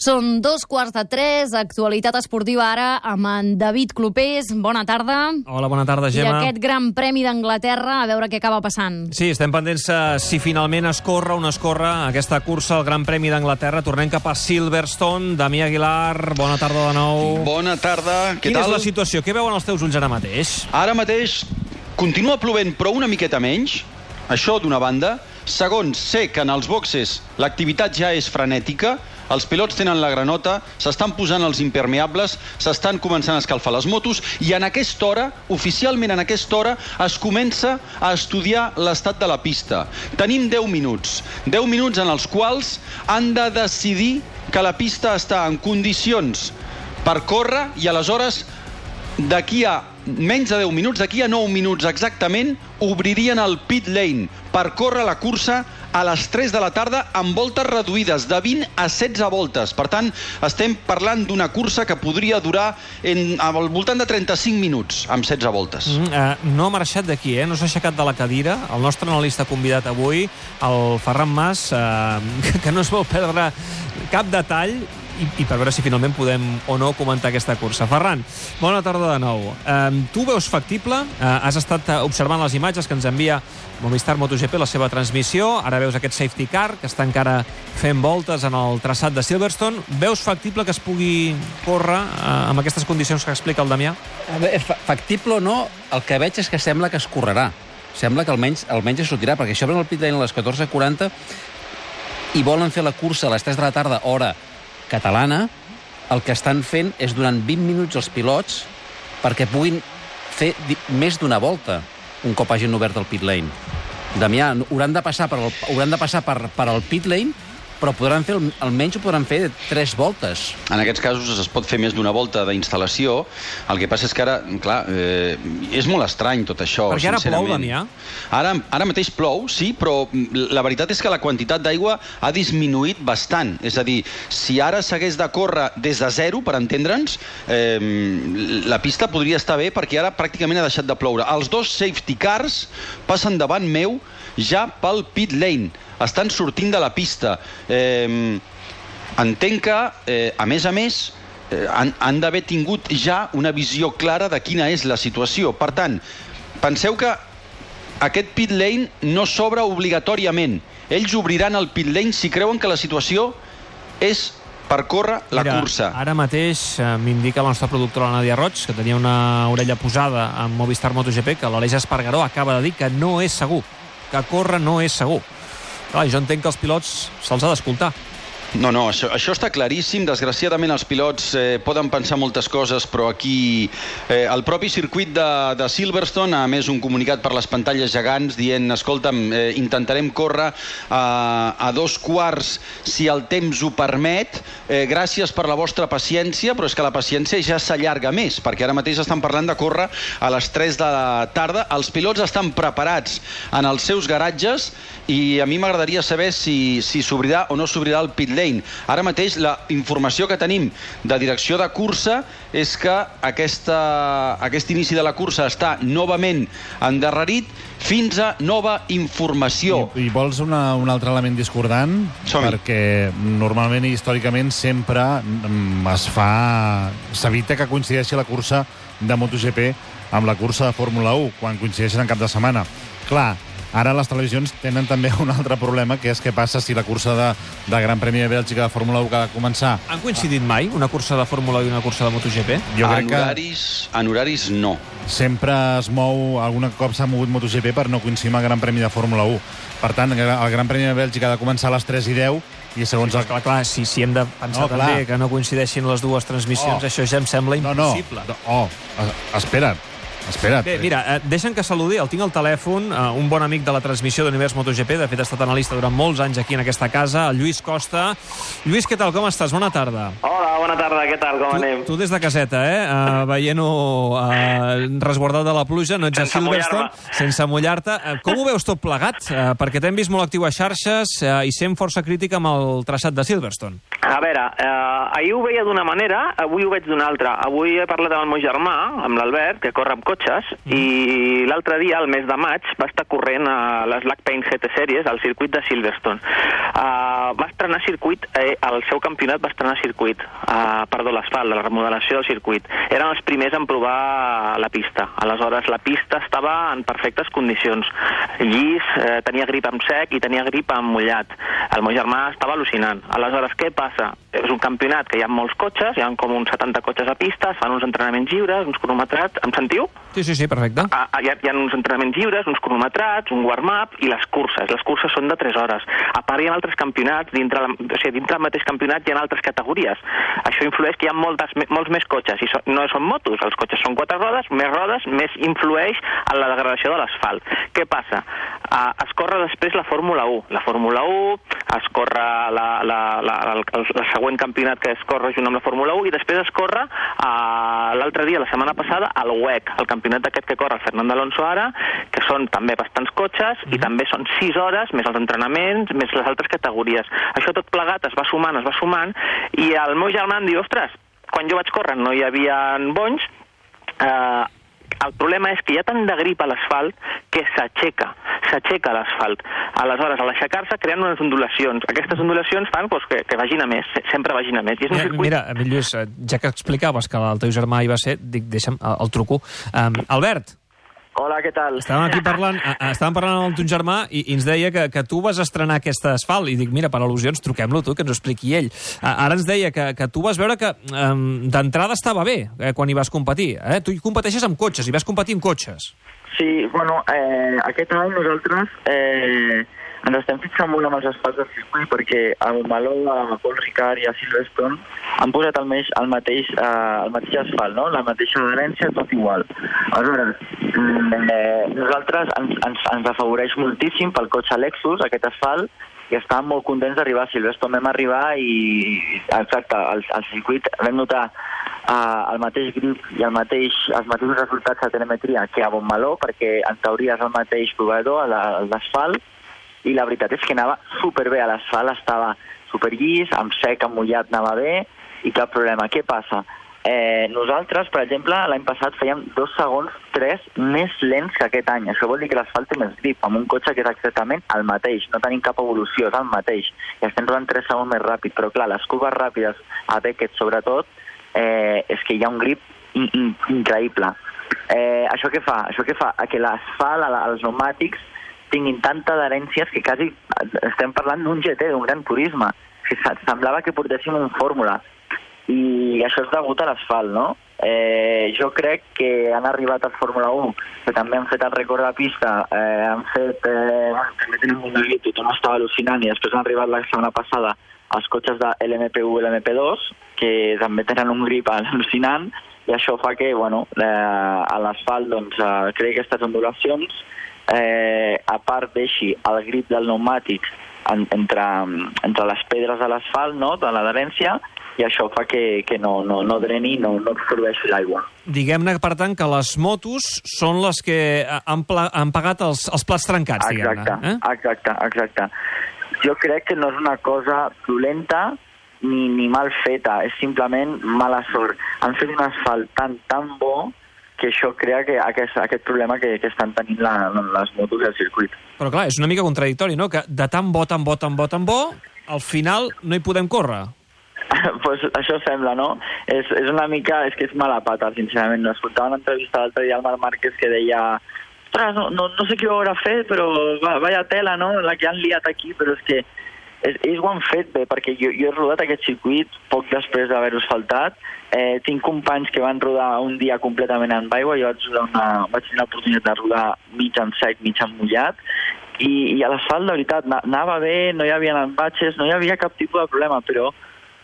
Són dos quarts de tres, actualitat esportiva ara amb en David Clopés. Bona tarda. Hola, bona tarda, Gemma. I aquest gran premi d'Anglaterra, a veure què acaba passant. Sí, estem pendents uh, si finalment es corre o no es corre aquesta cursa al Gran Premi d'Anglaterra. Tornem cap a Silverstone. Damià Aguilar, bona tarda de nou. Bona tarda, què Quina tal? és la situació? Què veuen els teus ulls ara mateix? Ara mateix continua plovent, però una miqueta menys. Això d'una banda. Segon, sé que en els boxes l'activitat ja és frenètica, els pilots tenen la granota, s'estan posant els impermeables, s'estan començant a escalfar les motos i en aquesta hora, oficialment en aquesta hora, es comença a estudiar l'estat de la pista. Tenim 10 minuts, 10 minuts en els quals han de decidir que la pista està en condicions per córrer i aleshores d'aquí a menys de 10 minuts, d'aquí a 9 minuts exactament, obririen el pit lane per córrer la cursa a les 3 de la tarda amb voltes reduïdes de 20 a 16 voltes. Per tant, estem parlant d'una cursa que podria durar en, al voltant de 35 minuts amb 16 voltes. Mm, uh, no ha marxat d'aquí, eh? no s'ha aixecat de la cadira. El nostre analista convidat avui, el Ferran Mas, uh, que no es vol perdre cap detall i, i per veure si finalment podem o no comentar aquesta cursa. Ferran, bona tarda de nou. Uh, tu veus factible? Uh, has estat observant les imatges que ens envia Movistar MotoGP, la seva transmissió. Ara veus aquest safety car, que està encara fent voltes en el traçat de Silverstone. Veus factible que es pugui córrer uh, amb aquestes condicions que explica el Damià? A veure, fa- factible o no, el que veig és que sembla que es correrà. Sembla que almenys, almenys es sortirà, perquè això el pit lane a les 14.40 i volen fer la cursa a les 3 de la tarda, hora catalana, el que estan fent és durant 20 minuts els pilots perquè puguin fer més d'una volta un cop hagin obert el pit lane. Damià, hauran de passar per el, hauran de passar per, per el pit lane, però podran fer, almenys ho podran fer tres voltes. En aquests casos es pot fer més d'una volta d'instal·lació. El que passa és que ara, clar, eh, és molt estrany tot això, Perquè ara plou. Damià. Ara, ara mateix plou, sí, però la veritat és que la quantitat d'aigua ha disminuït bastant. És a dir, si ara s'hagués de córrer des de zero, per entendre'ns, eh, la pista podria estar bé perquè ara pràcticament ha deixat de ploure. Els dos safety cars passen davant meu ja pel pit lane. Estan sortint de la pista. Eh, entenc que, eh, a més a més, eh, han, han d'haver tingut ja una visió clara de quina és la situació. Per tant, penseu que aquest pit lane no s'obre obligatòriament. Ells obriran el pit lane si creuen que la situació és per córrer la Mira, cursa. Ara mateix eh, m'indica la nostra productora la Nàdia Roig, que tenia una orella posada amb Movistar MotoGP, que l'Aleix Espargaró acaba de dir que no és segur, que córrer no és segur. Clar, jo entenc que els pilots se'ls ha d'escoltar. No, no, això, això està claríssim. Desgraciadament els pilots eh, poden pensar moltes coses, però aquí eh, el propi circuit de, de Silverstone ha emès un comunicat per les pantalles gegants dient, escolta'm, eh, intentarem córrer a, a dos quarts si el temps ho permet. Eh, gràcies per la vostra paciència, però és que la paciència ja s'allarga més, perquè ara mateix estan parlant de córrer a les 3 de la tarda. Els pilots estan preparats en els seus garatges i a mi m'agradaria saber si si s'obrirà o no s'obrirà el pit lane. Ara mateix la informació que tenim de direcció de cursa és que aquesta, aquest inici de la cursa està novament endarrerit fins a nova informació. I, I vols una, un altre element discordant? Perquè normalment i històricament sempre mm, es fa... s'evita que coincideixi la cursa de MotoGP amb la cursa de Fórmula 1, quan coincideixen en cap de setmana. Clar, ara les televisions tenen també un altre problema, que és què passa si la cursa de, de Gran Premi de Bèlgica de Fórmula 1 que ha de començar Han coincidit mai una cursa de Fórmula 1 i una cursa de MotoGP? jo crec en, que horaris, en horaris no. sempre es mou, alguna cop s'ha mogut MotoGP per no coincidir amb el Gran Premi de Fórmula 1. Per tant, el Gran Premi de Bèlgica ha de començar a les 3 i 10 i segons el... Clar, clar, si, si hem de pensar No, clar. també que no coincideixin les dues transmissions, Oh. això ja em sembla No, no. impossible. no oh, es- espera't. Espera't. Bé, mira, eh, deixa'm que saludi, el tinc al telèfon, eh, un bon amic de la transmissió d'Univers MotoGP, de fet ha estat analista durant molts anys aquí en aquesta casa, el Lluís Costa. Lluís, què tal, com estàs? Bona tarda. Hola, bona tarda, què tal, com anem? Tu, tu des de caseta, eh? Uh, Veient-ho uh, resguardat de la pluja, no ets a Sense Silverstone, mullar-me. sense mullar-te. Uh, com ho veus tot plegat? Uh, perquè t'hem vist molt actiu a xarxes uh, i sent força crític amb el traçat de Silverstone. A veure, eh, ahir ho veia d'una manera, avui ho veig d'una altra. Avui he parlat amb el meu germà, amb l'Albert, que corre amb cotxe, cotxes i l'altre dia, el mes de maig, va estar corrent a les Black Paint GT Series al circuit de Silverstone. Uh, va estrenar circuit, eh, el seu campionat va estrenar circuit, uh, perdó, l'asfalt, la remodelació del circuit. Eren els primers en provar la pista. Aleshores, la pista estava en perfectes condicions. Llis, eh, tenia grip amb sec i tenia grip amb mullat. El meu germà estava al·lucinant. Aleshores, què passa? És un campionat que hi ha molts cotxes, hi ha com uns 70 cotxes a pista, es fan uns entrenaments lliures, uns cronometrats... Em sentiu? Sí, sí, sí, perfecte. Ah, ah, hi, ha, hi ha uns entrenaments lliures, uns cronometrats, un warm-up i les curses. Les curses són de 3 hores. A part hi ha altres campionats, dintre, la, o sigui, dintre del mateix campionat hi ha altres categories. Això influeix que hi ha moltes, molts més cotxes, i so, no són motos, els cotxes són quatre rodes, més rodes, més influeix en la degradació de l'asfalt. Què passa? Uh, es corre després la Fórmula 1. La Fórmula 1, es corre la, la, la, el, el, el següent campionat que es corre junt amb la Fórmula 1 i després es corre uh, l'altre dia, la setmana passada, al WEC, el campionat aquest que corre el Fernando Alonso ara, que són també bastants cotxes i també són 6 hores, més els entrenaments, més les altres categories. Això tot plegat es va sumant, es va sumant, i el meu germà em diu, ostres, quan jo vaig córrer no hi havia bonys, eh, el problema és que hi ha tant de grip a l'asfalt que s'aixeca, s'aixeca l'asfalt. Aleshores, a l'aixecar-se creen unes ondulacions. Aquestes ondulacions fan doncs, que, que vagin a més, se- sempre vagin a més. I és un circuit... mira, Emili Lluís, eh, ja que explicaves que el teu germà hi va ser, dic, deixa'm, el, el truco. Um, Albert, Hola, què tal? estàvem aquí parlant, estàvem parlant amb el teu germà i, i ens deia que, que tu vas estrenar aquest asfalt i dic, mira, per al·lusions, truquem-lo tu, que ens ho expliqui ell. Ara ens deia que, que tu vas veure que um, d'entrada estava bé eh, quan hi vas competir. Eh? Tu hi competeixes amb cotxes, i vas competir amb cotxes. Sí, bueno, eh, aquest any nosaltres eh, ens estem fixant molt amb els espais del circuit perquè a Montmeló, a Paul Ricard i a Silverstone han posat el, meix, el, mateix, eh, el mateix asfalt, no? la mateixa adherència, tot igual. Aleshores, mm, eh, nosaltres ens, ens, ens afavoreix moltíssim pel cotxe Lexus, aquest asfalt, i estàvem molt contents d'arribar a Silverstone. Vam arribar i, exacte, al, al circuit vam notar uh, el mateix grip i el mateix, els mateixos resultats de telemetria que a Montmeló, perquè en teoria és el mateix proveïdor, la- l'asfalt, i la veritat és que anava superbé. A l'asfalt estava superllis, amb sec, amb mullat anava bé, i cap problema. Què passa? Eh, nosaltres, per exemple, l'any passat fèiem dos segons, tres, més lents que aquest any. Això vol dir que l'asfalt té més grip, amb un cotxe que és exactament el mateix. No tenim cap evolució, és el mateix. I estem rodant tres segons més ràpid. Però, clar, les curves ràpides, a Beckett sobretot, eh, és que hi ha un grip in in increïble. Eh, això què fa? Això què fa? Que l'asfalt, als pneumàtics, tinguin tanta adherències que quasi estem parlant d'un GT, d'un gran turisme. Que se- semblava que portéssim un fórmula. I això és degut a l'asfalt, no? Eh, jo crec que han arribat al Fórmula 1, que també han fet el rècord de pista, eh, han fet... Eh, també tenen un grip, tothom estava al·lucinant, i després han arribat la setmana passada els cotxes de l'MP1 i l'MP2, que també tenen un grip al·lucinant, i això fa que, bueno, eh, a l'asfalt doncs, eh, creï aquestes ondulacions, eh, a part deixi el grip del pneumàtic en, entre, entre les pedres de l'asfalt, no?, de l'adherència, i això fa que, que no, no, no dreni, no, no absorbeixi l'aigua. Diguem-ne, per tant, que les motos són les que eh, han, pla han pagat els, els plats trencats, Exacte, diguem-ne. Eh? exacte, exacte. Jo crec que no és una cosa dolenta ni, ni mal feta, és simplement mala sort. Han fet un asfalt tan, tan bo que això crea que aquest, aquest problema que, que estan tenint la, les motos del circuit. Però clar, és una mica contradictori, no?, que de tan bo, tan bo, tan bo, tan bo, al final no hi podem córrer. pues això sembla, no? És, és una mica... És que és mala pata, sincerament. No escoltava una entrevista l'altre dia al Marc Márquez que deia ostres, no, no, no sé qui ho haurà fet, però va, vaya tela, no?, la que han liat aquí, però és que ells ho han fet bé, perquè jo, jo he rodat aquest circuit poc després d'haver-ho asfaltat. Eh, tinc companys que van rodar un dia completament en aigua, jo vaig, una, vaig tenir l'oportunitat de rodar mig en sec, mig en mullat, i, i a l'asfalt, de veritat, na- anava bé, no hi havia batxes, no hi havia cap tipus de problema, però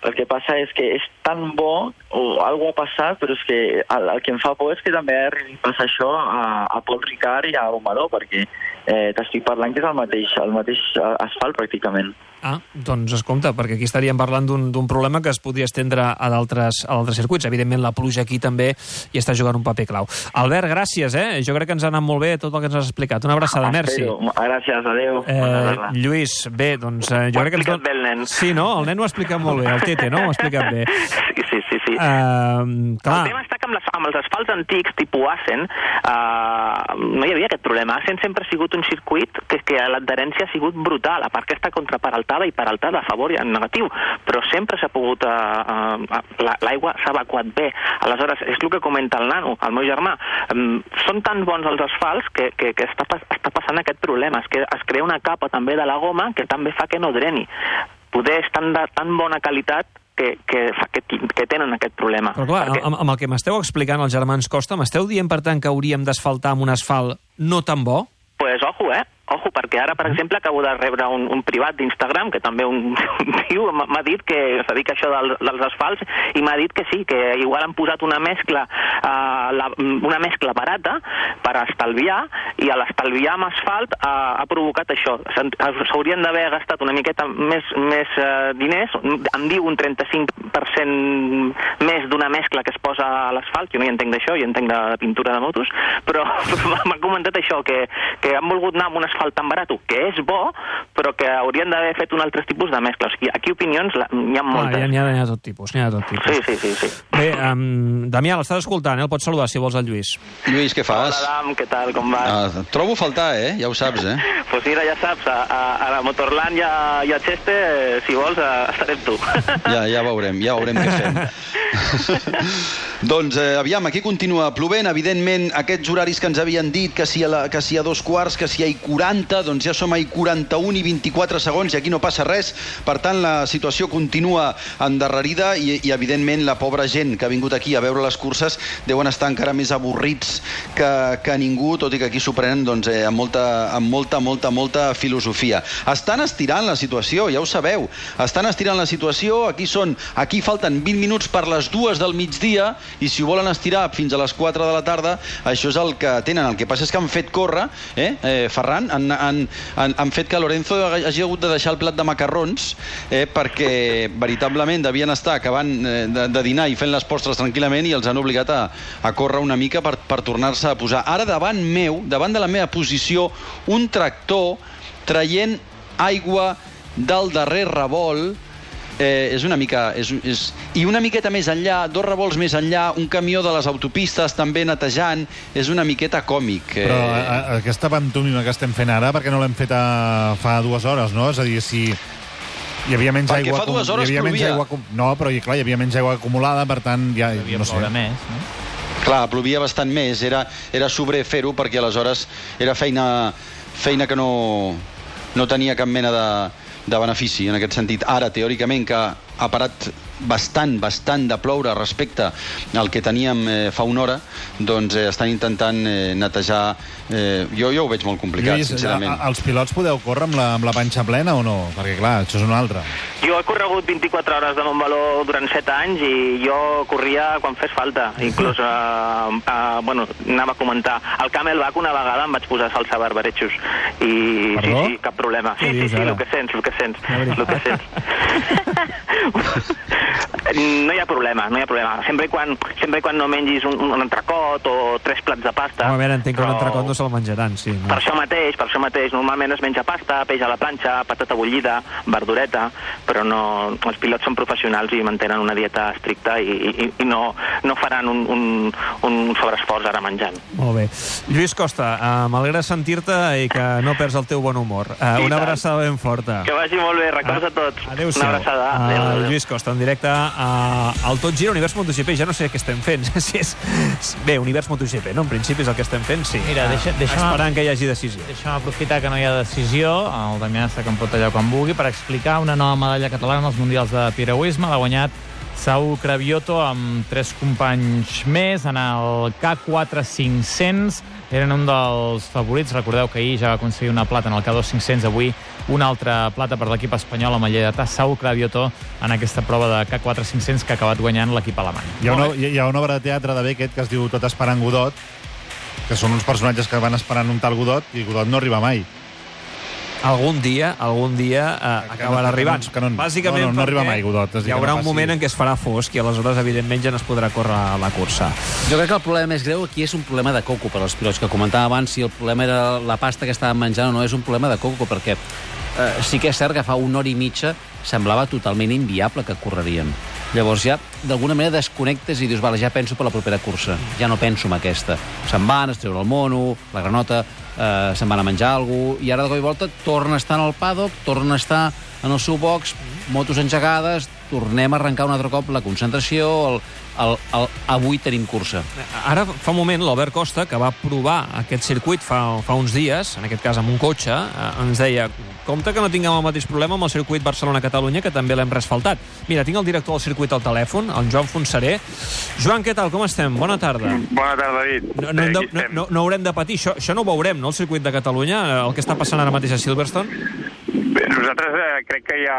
el que passa és que és tan bo, o alguna ha passat, però és que el, el que em fa por és que també arribi a passar això a, a Paul Ricard i a Romaró, perquè eh, t'estic parlant que és el mateix, el mateix eh, asfalt pràcticament. Ah, doncs escolta, perquè aquí estaríem parlant d'un problema que es podria estendre a d'altres circuits. Evidentment, la pluja aquí també hi està jugant un paper clau. Albert, gràcies, eh? Jo crec que ens ha anat molt bé tot el que ens has explicat. Una abraçada, merci. Espero. Gràcies, adeu. Eh. Lluís, bé, doncs eh, jo Ho crec que ens... bé el nen. Sí, no? El nen ho ha explicat molt bé, el Tete, no? Ho ha explicat bé. Sí, sí, sí. sí. Uh, clar, El tema està que amb, les, amb els asfalts antics, tipus Assen, uh, no hi havia aquest problema. Assen sempre ha sigut un circuit que, que l'adherència ha sigut brutal, a part que està contra Peraltada i Peraltada a favor i en negatiu, però sempre s'ha pogut... Uh, uh, L'aigua s'ha evacuat bé. Aleshores, és el que comenta el nano, el meu germà. Um, són tan bons els asfalts que, que, que està, està passant aquest problema. Es, que, es crea una capa també de la goma que també fa que no dreni. Poder és tan de tan bona qualitat que, que, fa, que, que tenen aquest problema. però clar, Perquè- amb, amb el que m'esteu explicant els germans Costa, m'esteu dient, per tant, que hauríem d'asfaltar amb un asfalt no tan bo? Pues ojo, eh? Perquè ara, per exemple, acabo de rebre un, un privat d'Instagram, que també un, un tio m'ha dit que es dedica a això del, dels asfalts, i m'ha dit que sí, que igual han posat una mescla, uh, la, una mescla barata per estalviar, i a l'estalviar amb asfalt uh, ha provocat això. S'haurien d'haver gastat una miqueta més, més uh, diners, em diu un 35% més d'una mescla que es posa a l'asfalt, jo no hi entenc d'això, jo entenc de pintura de motos, però m'ha comentat això, que, que han volgut anar amb un asfalt tan barat, que és bo, però que haurien d'haver fet un altre tipus de mescla. O sigui, aquí opinions n'hi ha Ah, moltes. ja n'hi ha, ha tot tipus, n'hi ha tot tipus. Sí, sí, sí, sí. Bé, um, Damià, l'estàs escoltant, eh? el pots saludar si vols el Lluís. Lluís, què fas? Hola, Adam, què tal, com vas? Ah, et trobo a faltar, eh? Ja ho saps, eh? Pues mira, ja saps, a, a, a la Motorland i a, i a Cheste, eh, si vols, eh, estaré amb tu. Ja, ja veurem, ja veurem què fem. doncs, eh, aviam, aquí continua plovent. Evidentment, aquests horaris que ens havien dit, que si, a la, que si a dos quarts, que si a i 40, doncs ja som a i 41 i 24 segons i aquí no passa res. Per tant, la situació continua endarrerida i, i evidentment, la pobra gent que ha vingut aquí a veure les curses deuen estar encara més avorrits que, que ningú, tot i que aquí s'ho prenen doncs, eh, amb, molta, amb molta, molta, molta filosofia. Estan estirant la situació, ja ho sabeu. Estan estirant la situació, aquí són, aquí falten 20 minuts per les dues del migdia i si ho volen estirar fins a les 4 de la tarda, això és el que tenen. El que passa és que han fet córrer, eh, eh Ferran, han, han, han, han fet que Lorenzo hagi hagut de deixar el plat de macarrons eh, perquè veritablement devien estar acabant eh, de, de dinar i fent les postres tranquil·lament i els han obligat a, a córrer una mica per, per tornar-se a posar. Ara davant meu, davant de la meva posició, un tractor traient aigua del darrer revolt eh, és una mica... És, és, I una miqueta més enllà, dos revolts més enllà, un camió de les autopistes també netejant, és una miqueta còmic. Eh, Però a, a, aquesta pantomima que estem fent ara, perquè no l'hem fet a, fa dues hores, no? És a dir, si hi havia menys Perquè aigua... fa dues hores hi havia menys plovia. aigua, acum- no, però hi- clar, hi havia menys aigua acumulada, per tant, ja... Devia no sé. ploure més, no? Clar, plovia bastant més, era, era sobrer fer-ho perquè aleshores era feina, feina que no, no tenia cap mena de, de benefici en aquest sentit. Ara, teòricament, que ha parat bastant, bastant de ploure respecte al que teníem eh, fa una hora, doncs eh, estan intentant eh, netejar... Eh, jo, jo ho veig molt complicat, Lluís, sincerament. a- a- els pilots podeu córrer amb la, amb la panxa plena o no? Perquè, clar, això és una altra. Jo he corregut 24 hores de Montbaló durant 7 anys i jo corria quan fes falta. Inclús, uh, uh, bueno, anava a comentar. Al Camelback una vegada em vaig posar salsa barbaretxos. I sí, Perdó? sí, cap problema. Sí, sí, sí, ara? el que sents, el que sents. El que sents. no hi ha problema, no hi ha problema. Sempre quan, sempre quan no mengis un, un entrecot o tres plats de pasta. A veure, entenc que un però- entrecot no se'l menjaran, sí. No? per això mateix, per això mateix, normalment es menja pasta, peix a la planxa, patata bullida, verdureta, però no, els pilots són professionals i mantenen una dieta estricta i, i, i no, no faran un, un, un sobreesforç ara menjant. Molt bé. Lluís Costa, uh, m'alegra sentir-te i que no perds el teu bon humor. Uh, una abraçada ben forta. Que vagi molt bé, records a tots. Ah, Adéu-siau. Una abraçada. Adéu, adéu. Lluís Costa, en directe uh, al Tot Gira Univers MotoGP. Ja no sé què estem fent. si és... Bé, Univers MotoGP, no? En principi és el que estem fent, sí. Mira, deixa- Uh, deixa'm- Esperant que hi hagi decisió. Deixa'm aprofitar que no hi ha decisió, el Damià està que em pot tallar quan vulgui, per explicar una nova medalla catalana als Mundials de Piragüisme. L'ha guanyat Saúl Cravioto amb tres companys més en el K4 500. Eren un dels favorits. Recordeu que ahir ja va aconseguir una plata en el K2 500. Avui una altra plata per l'equip espanyol amb el lleidatà Saúl Cravioto en aquesta prova de K4 500 que ha acabat guanyant l'equip alemany. Hi ha, una, hi hi ha una obra de teatre de Beckett que es diu Tot esperant Godot, que són uns personatges que van esperant un tal Godot i Godot no arriba mai. Algun dia, algun dia Que acabarà arribant. que no- Bàsicament no, no, no arriba mai, Godot, és a dir, Hi haurà un moment en què es farà fosc i aleshores, evidentment, ja no es podrà córrer la cursa. Jo crec que el problema més greu aquí és un problema de coco per als pilots, que comentava abans si el problema era la pasta que estaven menjant o no, és un problema de coco, perquè eh, sí que és cert que fa una hora i mitja semblava totalment inviable que correrien. Llavors ja, d'alguna manera, desconnectes i dius, vale, ja penso per la propera cursa. Ja no penso en aquesta. Se'n van, es treuen el mono, la granota, eh, se'n van a menjar cosa, i ara de cop i volta torna a estar en el paddock, torna a estar en el seu box, motos engegades, tornem a arrencar un altre cop la concentració, el, el, el, avui tenim cursa. Ara, fa un moment, l'Albert Costa, que va provar aquest circuit fa, fa uns dies, en aquest cas amb un cotxe, eh, ens deia compte que no tinguem el mateix problema amb el circuit Barcelona-Catalunya, que també l'hem resfaltat. Mira, tinc el director del circuit al telèfon, el Joan Fonseré. Joan, què tal? Com estem? Bona tarda. Bona tarda, David. No, no, Bé, no, no, no, haurem de patir. Això, això no ho veurem, no, el circuit de Catalunya, el que està passant ara mateix a Silverstone? Nosaltres eh, crec que ja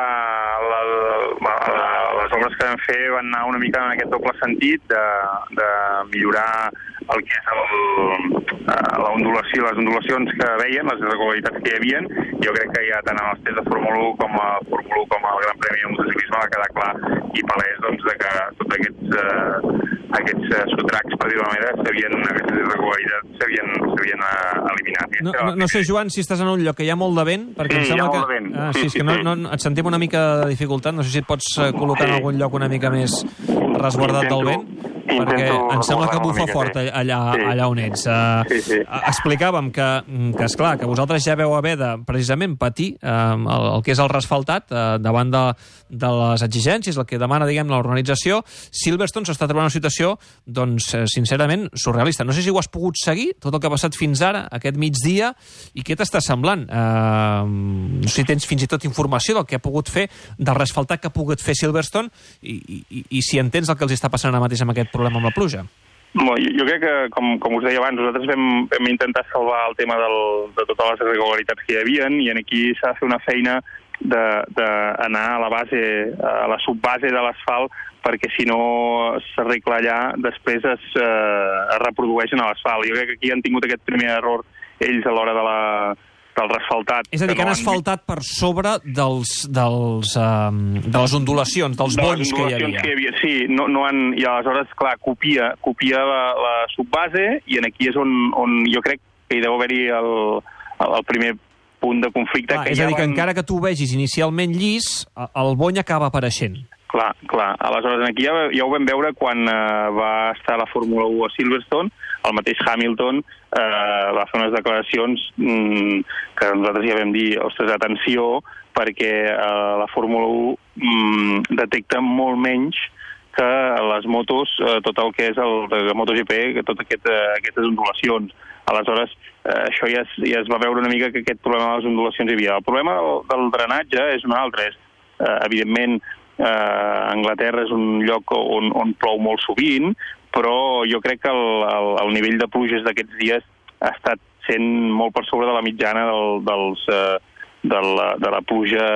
la, la, la, les obres que vam fer van anar una mica en aquest doble sentit de, de millorar el que és el, eh, la ondulació, les ondulacions que veien, les irregularitats que hi havia. Jo crec que ja tant en els tests de Fórmula 1 com a Fórmula 1 com al Gran Premi de motociclisme va quedar clar i palès doncs, de que tots aquests, eh, aquests eh, sotracs, per dir-ho manera, s'havien, aquestes irregularitats s'havien eh, eliminat. No, no, no sé, Joan, si estàs en un lloc que hi ha molt de vent, perquè Sí, em sembla que... vent. Ah, Sí, sí, és sí, que no, no, et sentim una mica de dificultat. No sé si et pots col·locar en Sí. algun lloc una mica més resguardat del Intento- perquè em sembla que bufa fort allà, Sí. allà on ets. Uh, Sí, sí. Explicàvem que, mm, que esclar, que vosaltres ja veu haver de, precisament, patir eh, el, el que és el resfaltat eh, davant de, de les exigències, el que demana, diguem, l'organització. Silverstone s'està trobant una situació, doncs, eh, sincerament, surrealista. No sé si ho has pogut seguir, tot el que ha passat fins ara, aquest migdia, i què t'està semblant? Eh, no sé si tens fins i tot informació del que ha pogut fer, del resfaltat que ha pogut fer Silverstone, i, i, i si entens el que els està passant ara mateix amb aquest problema amb la pluja. Jo, jo crec que, com, com us deia abans, nosaltres vam, vam intentar salvar el tema del, de totes les irregularitats que hi havia i en aquí s'ha de fer una feina d'anar a la base, a la subbase de l'asfalt, perquè si no s'arregla allà, després es, eh, es reprodueix en l'asfalt. Jo crec que aquí han tingut aquest primer error ells a l'hora de la, del resfaltat. És a dir, que han asfaltat per sobre dels, dels, um, de les ondulacions, dels de les bonys que hi havia. Que hi havia. Sí, no, no han, i aleshores, clar, copia, copia la, la subbase i en aquí és on, on jo crec que hi deu haver-hi el, el, primer punt de conflicte. Clar, que és a dir, que van- encara que tu ho vegis inicialment llis, el bony acaba apareixent. Clar, clar. Aleshores, aquí ja, ja ho vam veure quan eh, va estar la Fórmula 1 a Silverstone, el mateix Hamilton eh, va fer unes declaracions mm, que nosaltres ja vam dir, ostres, atenció, perquè eh, la Fórmula 1 mm, detecta molt menys que les motos, eh, tot el que és el de MotoGP, que tot aquest, eh, aquestes ondulacions. Aleshores, eh, això ja es, ja es va veure una mica que aquest problema de les ondulacions hi havia. El problema del, del drenatge és un altre. És, eh, evidentment, eh, Anglaterra és un lloc on, on plou molt sovint, però jo crec que el, el, el nivell de pluges d'aquests dies ha estat sent molt per sobre de la mitjana del, dels, eh, de, la, de la pluja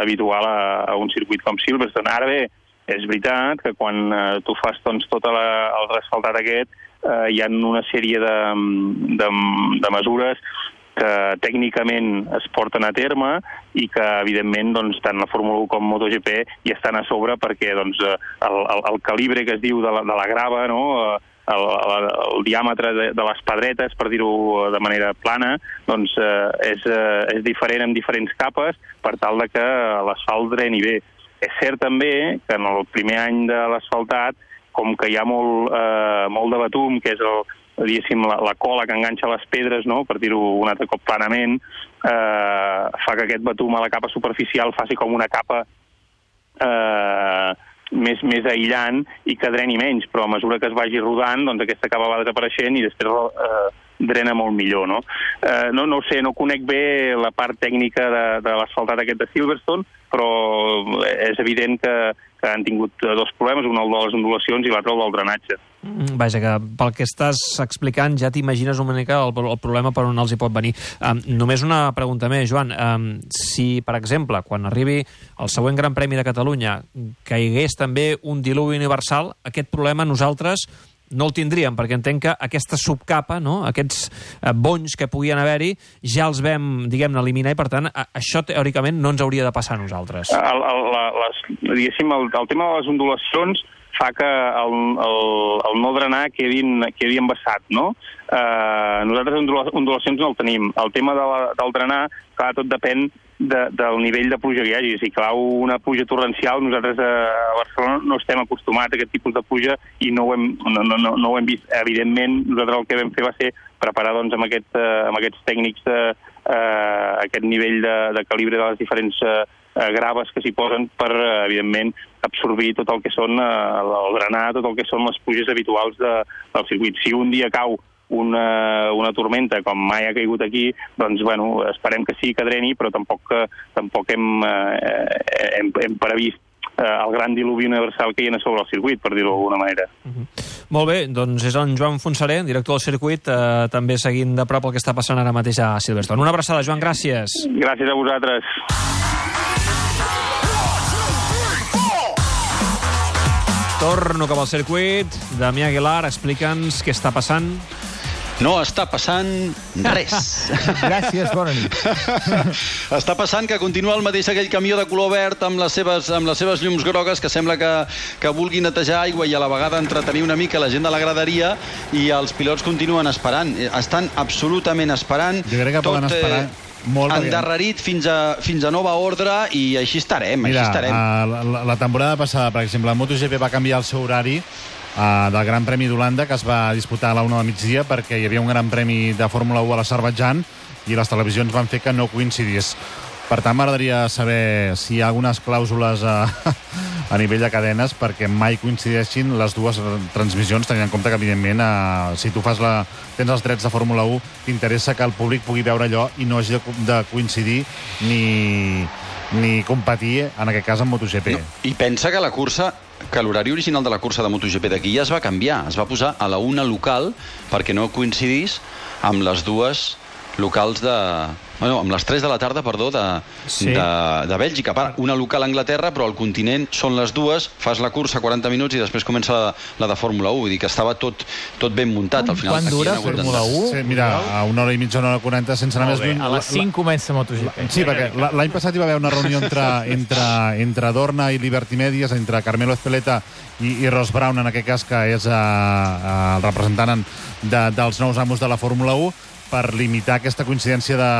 habitual a, a un circuit com Silverstone. Ara bé, és veritat que quan eh, tu fas doncs, tot la, el resfaltat aquest, eh, hi ha una sèrie de, de, de mesures que tècnicament es porten a terme i que, evidentment, doncs, tant la Fórmula 1 com MotoGP hi estan a sobre perquè doncs, eh, el, el, el calibre que es diu de la, de la grava, no?, eh, el, el, el diàmetre de, de les pedretes, per dir-ho de manera plana, doncs eh, és, eh, és diferent en diferents capes per tal de que l'asfalt dreni bé. És cert també que en el primer any de l'asfaltat, com que hi ha molt, eh, molt de batum, que és el, diguéssim, la, la cola que enganxa les pedres, no? per dir-ho un altre cop planament, eh, fa que aquest batum a la capa superficial faci com una capa eh, més, més aïllant i que dreni menys, però a mesura que es vagi rodant, doncs aquesta capa va desapareixent i després eh, drena molt millor, no? Eh, no? No ho sé, no conec bé la part tècnica de, de l'asfaltat aquest de Silverstone, però és evident que, que han tingut dos problemes, un el de les ondulacions i l'altre el del drenatge. Mm, Vaja, que pel que estàs explicant ja t'imagines una mica el, el problema per on els hi pot venir. Um, només una pregunta més, Joan. Um, si, per exemple, quan arribi el següent Gran Premi de Catalunya caigués també un diluvi universal, aquest problema nosaltres no el tindríem, perquè entenc que aquesta subcapa, no? aquests eh, bonys que podien haver-hi, ja els vam, diguem-ne, eliminar i, per tant, això teòricament no ens hauria de passar a nosaltres. El, el, la, les, diguéssim, el, el tema de les ondulacions fa que el, el, el no drenar quedi, quedi embassat, no? Eh, nosaltres ondula- ondulacions no el tenim. El tema de la, del drenar, clar, tot depèn de, del nivell de pluja que hi hagi. Si clau una pluja torrencial, nosaltres a Barcelona no estem acostumats a aquest tipus de pluja i no ho hem, no, no, no, no ho hem vist. Evidentment, nosaltres el que vam fer va ser preparar doncs, amb, aquest, eh, amb aquests tècnics de, eh, aquest nivell de, de calibre de les diferents eh, eh, graves que s'hi posen per, eh, evidentment, absorbir tot el que són, eh, el drenar, tot el que són les pluges habituals de, del circuit. Si un dia cau una, una tormenta com mai ha caigut aquí, doncs bueno, esperem que sí que dreni, però tampoc, eh, tampoc hem, eh, hem, hem previst eh, el gran diluvi universal que hi ha sobre el circuit, per dir-ho d'alguna manera. Molt bé, doncs és en Joan Fonseré, director del circuit, eh, també seguint de prop el que està passant ara mateix a Silverstone. Una abraçada, Joan, gràcies. Gràcies a vosaltres. Torno cap al circuit. Damià Aguilar, explica'ns què està passant. No està passant res. Gràcies, bona nit. està passant que continua el mateix aquell camió de color verd amb les seves, amb les seves llums grogues que sembla que, que vulgui netejar aigua i a la vegada entretenir una mica la gent de la graderia i els pilots continuen esperant. Estan absolutament esperant. Jo crec que poden Tot, eh, esperar molt. perquè- endarrerit fins a, fins a nova ordre i així estarem, Mira, així estarem. uh, la, la temporada passada, per exemple, el MotoGP va canviar el seu horari uh, del Gran Premi d'Holanda, que es va disputar a la una del migdia, perquè hi havia un Gran Premi de Fórmula 1 a l'Azerbaidjan i les televisions van fer que no coincidís. Per tant, m'agradaria saber si hi ha algunes clàusules a, a nivell de cadenes perquè mai coincideixin les dues transmissions, tenint en compte que, evidentment, eh, si tu fas la, tens els drets de Fórmula 1, t'interessa que el públic pugui veure allò i no hagi de, de coincidir ni, ni competir, en aquest cas, amb MotoGP. No, I pensa que la cursa que l'horari original de la cursa de MotoGP d'aquí ja es va canviar. Es va posar a la una local perquè no coincidís amb les dues locals de... Bueno, amb les 3 de la tarda, perdó, de, Sí. de, de Bèlgica. Part, una local a Anglaterra, però al continent són les dues, fas la cursa 40 minuts i després comença la, la de Fórmula 1. Vull dir que estava tot, tot ben muntat. Al final, Quan aquí dura Fórmula 1? Sí, mira, a una hora i mitja, una hora 40, sense anar més bé, lluny... a les 5 comença MotoGP. Sí, perquè la- l'any passat hi va haver una reunió entre, entre, entre Dorna i Liberty Medias, entre Carmelo Espeleta i, i Ross Brown, en aquest cas, que és eh, el representant en- de, dels nous amos de la Fórmula 1, per limitar aquesta coincidència de,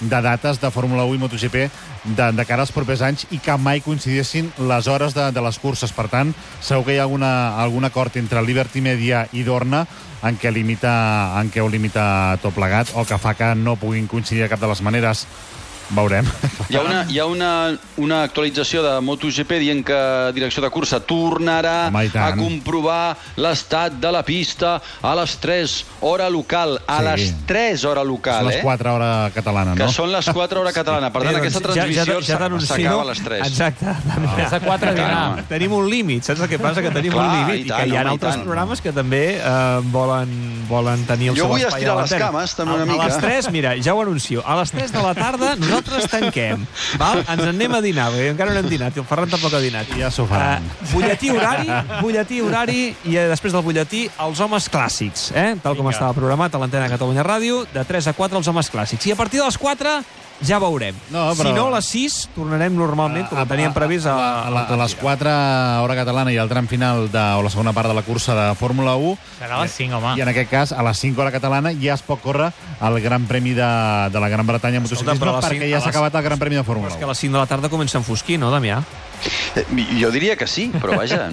de dates de Fórmula 1 i MotoGP de, de cara als propers anys i que mai coincidissin les hores de, de les curses. Per tant, segur que hi ha alguna, algun acord entre Liberty Media i Dorna en què, limita, en què ho limita tot plegat o que fa que no puguin coincidir de cap de les maneres. Veurem. Hi ha, una, hi ha una, una actualització de MotoGP dient que direcció de cursa tornarà Home, i a comprovar l'estat de la pista a les 3 hora local. A Sí. les 3 hora Són local, les eh? 4 hora catalana, Que no? són les 4 hora catalana. Per tant, aquesta doncs, transmissió ja, ja, ja s'acaba a les 3. Exacte. De 4 a dinar. Tenim un límit, saps el que passa? Que tenim Clar, un límit i i, tant, que hi ha home, i altres programes que també eh, volen, volen tenir el Jo seu vull espai estirar a les l'antena. cames, també, A- una mica. A les 3, mira, ja ho anuncio, a les 3 de la tarda nosaltres tanquem, val? Ens en anem a dinar, perquè encara no hem dinat, i el Ferran tampoc ha dinat. Ja s'ho faran. Eh, butlletí horari, butlletí horari, i eh, després del butlletí, els homes clàssics, eh? tal com Vinga. estava programat a l'antena de Catalunya Ràdio, de 3 a 4 els homes clàssics. I a partir de les 4 ja veurem. No, però- Si no, a les 6 tornarem normalment, com teníem previst a, a, a, a les 4 hora catalana i el tram final de, o la segona part de la cursa de Fórmula 1 Serà a les 5, home. i en aquest cas a les 5 hora catalana ja es pot córrer el Gran Premi de, de la Gran Bretanya en Escolta, motociclisme a perquè ja a s'ha les- acabat el Gran Premi de Fórmula és que 1 a les 5 de la tarda comença a enfosquir, no, Damià? Eh, Jo diria que sí, però vaja,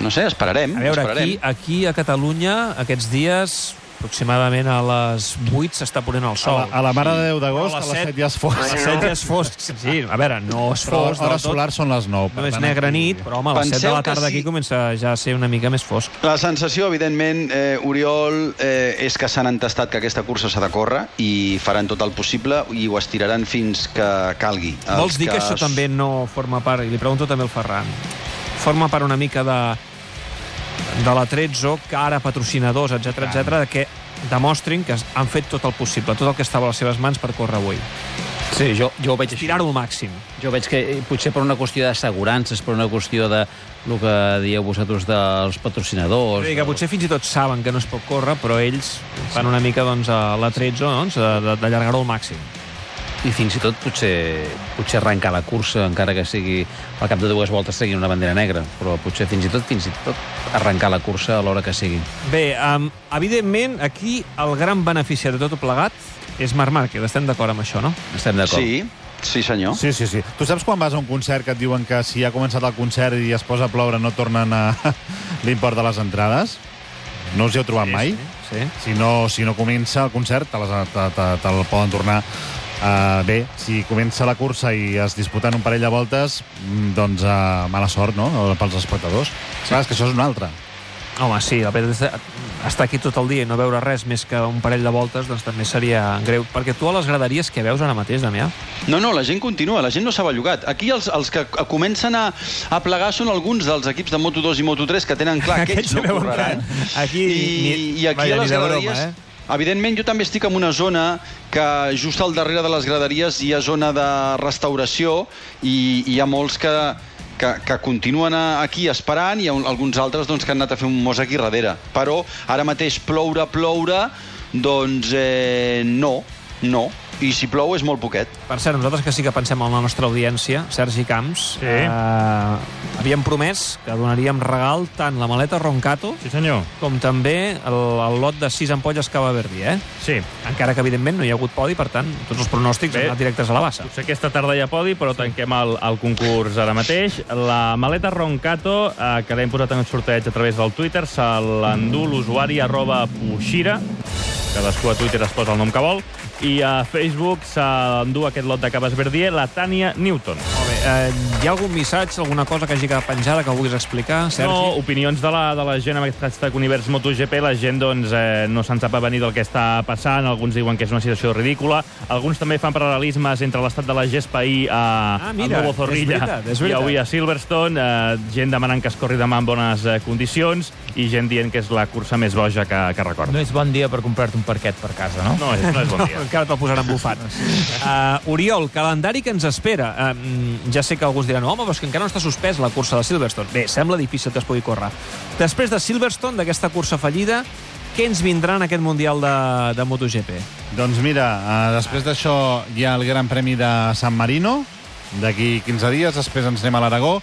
no sé, esperarem. A veure, esperarem. aquí, aquí a Catalunya, aquests dies, aproximadament a les 8 s'està ponent el a sol. la, a la mare de Déu d'agost Però a les 7 ja es A fos les 7 ja és fosc. Sí, a veure, no és però fosc del hores tot. solars són les 9 No és negra nit, però home, a les 7 de la que tarda sí. aquí comença ja a ser una mica més fosc. La sensació, evidentment, eh, Oriol, eh, és que s'han entestat que aquesta cursa s'ha de córrer i faran tot el possible i ho estiraran fins que calgui. Els Vols dir que això també no forma part, i li pregunto també al Ferran, forma part una mica de, de la Trezzo, que ara patrocinadors, etc etc, que demostrin que han fet tot el possible, tot el que estava a les seves mans per córrer avui. Sí, jo, jo ho veig així. Tirar-ho al màxim. Jo veig que eh, potser per una qüestió d'assegurances, per una qüestió de el que dieu vosaltres dels patrocinadors... Dir, que potser fins i tot saben que no es pot córrer, però ells fan una mica doncs, a la Trezzo doncs, de- d'allargar-ho al màxim. I fins i tot potser, potser arrencar la cursa, encara que sigui al cap de dues voltes seguint una bandera negra, però potser fins i tot fins i tot arrencar la cursa a l'hora que sigui. Bé, um, evidentment, aquí el gran beneficiari de tot plegat és Marc Márquez. Estem d'acord amb això, no? Estem d'acord? Sí, Sí, senyor. Sí, sí, sí. Tu saps quan vas a un concert que et diuen que si ha començat el concert i es posa a ploure no tornen a l'import de les entrades? No us hi heu trobat Sí, mai? sí, sí. Si, no, si no comença el concert, te, les, te, te, te'l poden tornar Uh, bé, si comença la cursa i es disputen un parell de voltes, mm, doncs uh, mala sort, no?, pels espectadors. Clar, és que això és una altra. Home, sí, a veure, estar aquí tot el dia i no veure res més que un parell de voltes, doncs també seria greu. Perquè tu a les graderies que veus ara mateix, Damià? No, no, la gent continua, la gent no s'ha bellugat. Aquí els, els que comencen a, a plegar són alguns dels equips de Moto2 i Moto3 que tenen clar que ells no correran. aquí I, ni- I aquí vaja, a les ni de broma, graderies... eh? Evidentment, jo també estic en una zona que just al darrere de les graderies hi ha zona de restauració i hi ha molts que, que, que continuen aquí esperant i ha un- alguns altres doncs, que han anat a fer un mos aquí darrere. Però ara mateix ploure, ploure, doncs eh, no, no. I si plou és molt poquet. Per cert, nosaltres que sí que pensem en la nostra audiència, Sergi Camps, Sí. eh, havíem promès que donaríem regal tant la maleta Roncato Sí, senyor. com també el, el lot de 6 ampolles Cava Verdi, eh? Sí. Encara que, evidentment, no hi ha hagut podi, per tant, tots els pronòstics Bé. han anat directes a la bassa. Potser aquesta tarda hi ha podi, però tanquem el, el concurs ara mateix. La maleta Roncato, eh, que l'hem posat en el sorteig a través del Twitter, se l'endú l'usuari arroba Puixira. Cadascú a Twitter es posa el nom que vol. I a Facebook s'endú aquest lot de Caves Verdier, la Tània Newton. Molt bé. Eh, hi ha algun missatge, alguna cosa que hagi quedat penjada que vulguis explicar, Sergi? No, opinions de la, de la gent amb aquest hashtag Univers MotoGP. La gent doncs, eh, no se'n sap venir del que està passant. Alguns diuen que és una situació ridícula. Alguns també fan paral·lelismes entre l'estat de la gespa ahir a, Ah, mira, a Nuevo és Zorrilla veritat, és i veritat. avui a Silverstone. Eh, gent demanant que es corri demà en bones eh, condicions i gent dient que és la cursa més boja que, que recorda. No és bon dia per comprar-te un parquet per casa, no? No, és, no és bon dia. Encara te'l posaran bufat. Uh, Oriol, calendari que ens espera. Uh, ja sé que alguns diran, home, però és que encara no està suspès la cursa de Silverstone. Bé, sembla difícil que es pugui córrer. Després de Silverstone, d'aquesta cursa fallida, què ens vindrà en aquest Mundial de, de MotoGP? Doncs mira, uh, després d'això hi ha el Gran Premi de San Marino, d'aquí 15 dies, després ens anem a l'Aragó,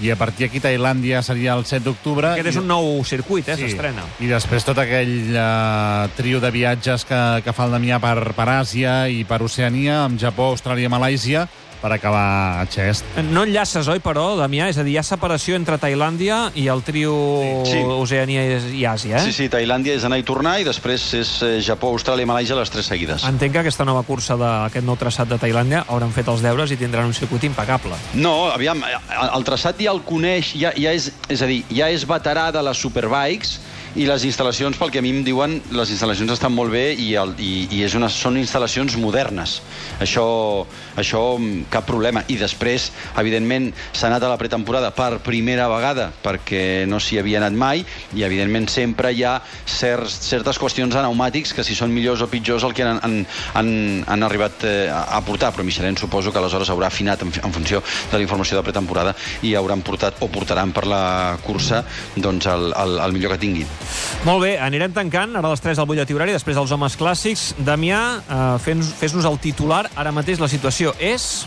i a partir d'aquí Tailàndia seria el 7 d'octubre. Aquest és un nou circuit, eh? S'estrena. I després tot aquell uh, trio de viatges que, que fa el Damià per, per Àsia i per Oceania, amb Japó, Austràlia, Malàisia, per acabar a Xest. No enllaces, oi, però, Damià? És a dir, hi ha separació entre Tailàndia i el trio Sí. Oceania i Àsia, eh? Sí, sí, Tailàndia és anar i tornar i després és eh, Japó, Austràlia i Malàisia les tres seguides. Entenc que aquesta nova cursa d'aquest nou traçat de Tailàndia hauran fet els deures i tindran un circuit impecable. No, aviam, el traçat ja el coneix, ja, ja és, és a dir, ja és veterà de les Superbikes i les instal·lacions, pel que a mi em diuen, les instal·lacions estan molt bé i, el, i, i és una, són instal·lacions modernes. Això, això mm, cap problema. I després, evidentment, s'ha anat a la pretemporada per primera vegada perquè no s'hi havia anat mai i, evidentment, sempre hi ha certs, certes qüestions de pneumàtics que si són millors o pitjors el que han, han, han, han arribat eh, a portar, però Michelin suposo que aleshores haurà afinat en, en funció de la informació de pretemporada i hauran portat o portaran per la cursa doncs, el, el, el millor que tinguin. Molt bé, anirem tancant, ara les 3 del butlletí horari, després dels homes clàssics. Damià, eh, fes- fes-nos el titular. Ara mateix la situació és...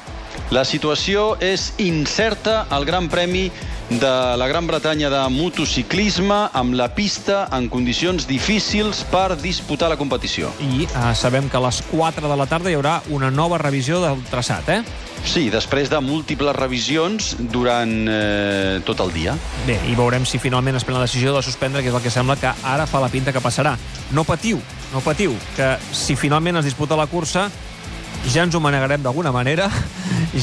La situació és incerta al Gran Premi de la Gran Bretanya de motociclisme amb la pista en condicions difícils per disputar la competició. I eh, sabem que a les 4 de la tarda hi haurà una nova revisió del traçat, eh? Sí, després de múltiples revisions durant eh, tot el dia. Bé, i veurem si finalment es pren la decisió de suspendre, que és el que sembla que ara fa la pinta que passarà. No patiu, no patiu, que si finalment es disputa la cursa, ja ens ho manegarem d'alguna manera,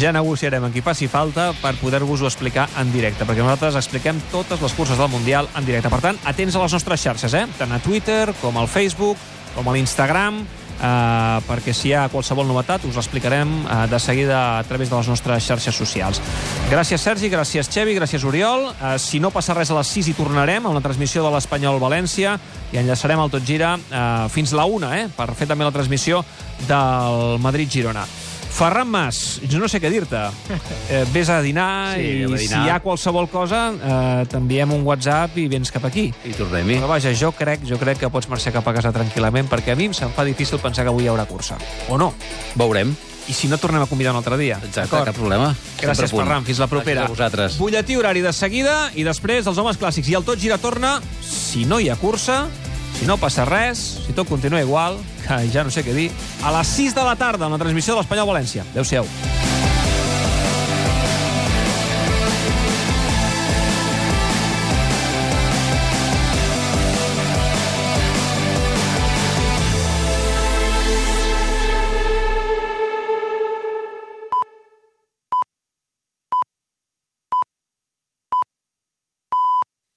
ja negociarem amb qui faci falta per poder-vos-ho explicar en directe, perquè nosaltres expliquem totes les curses del Mundial en directe. Per tant, atents a les nostres xarxes, eh? tant a Twitter com al Facebook, com a l'Instagram, eh, perquè si hi ha qualsevol novetat us l'explicarem eh, de seguida a través de les nostres xarxes socials. Gràcies, Sergi, gràcies, Xevi, gràcies, Oriol. Eh, si no passa res a les 6 hi tornarem amb la transmissió de l'Espanyol València i enllaçarem el Tot Gira eh, fins la 1, eh, per fer també la transmissió del Madrid-Girona. Ferran Mas, jo no sé què dir-te. Eh, vés a dinar Sí, i a dinar. si hi ha qualsevol cosa eh, t'enviem un WhatsApp i vens cap aquí. I tornem-hi. Però vaja, jo crec, jo crec que pots marxar cap a casa tranquil·lament perquè a mi em se'm fa difícil pensar que avui hi haurà cursa. O no. Veurem. I si no, tornem a convidar un altre dia. Exacte, cap problema. Gràcies. Ferran. Fins la propera. Gràcies a vosaltres. Butlletí horari de seguida i després els homes clàssics. I el Tot Gira torna, si no hi ha cursa, si no passa res, si tot continua igual, que ja no sé què dir, a les 6 de la tarda en la transmissió de l'Espanyol València. Adéu-siau.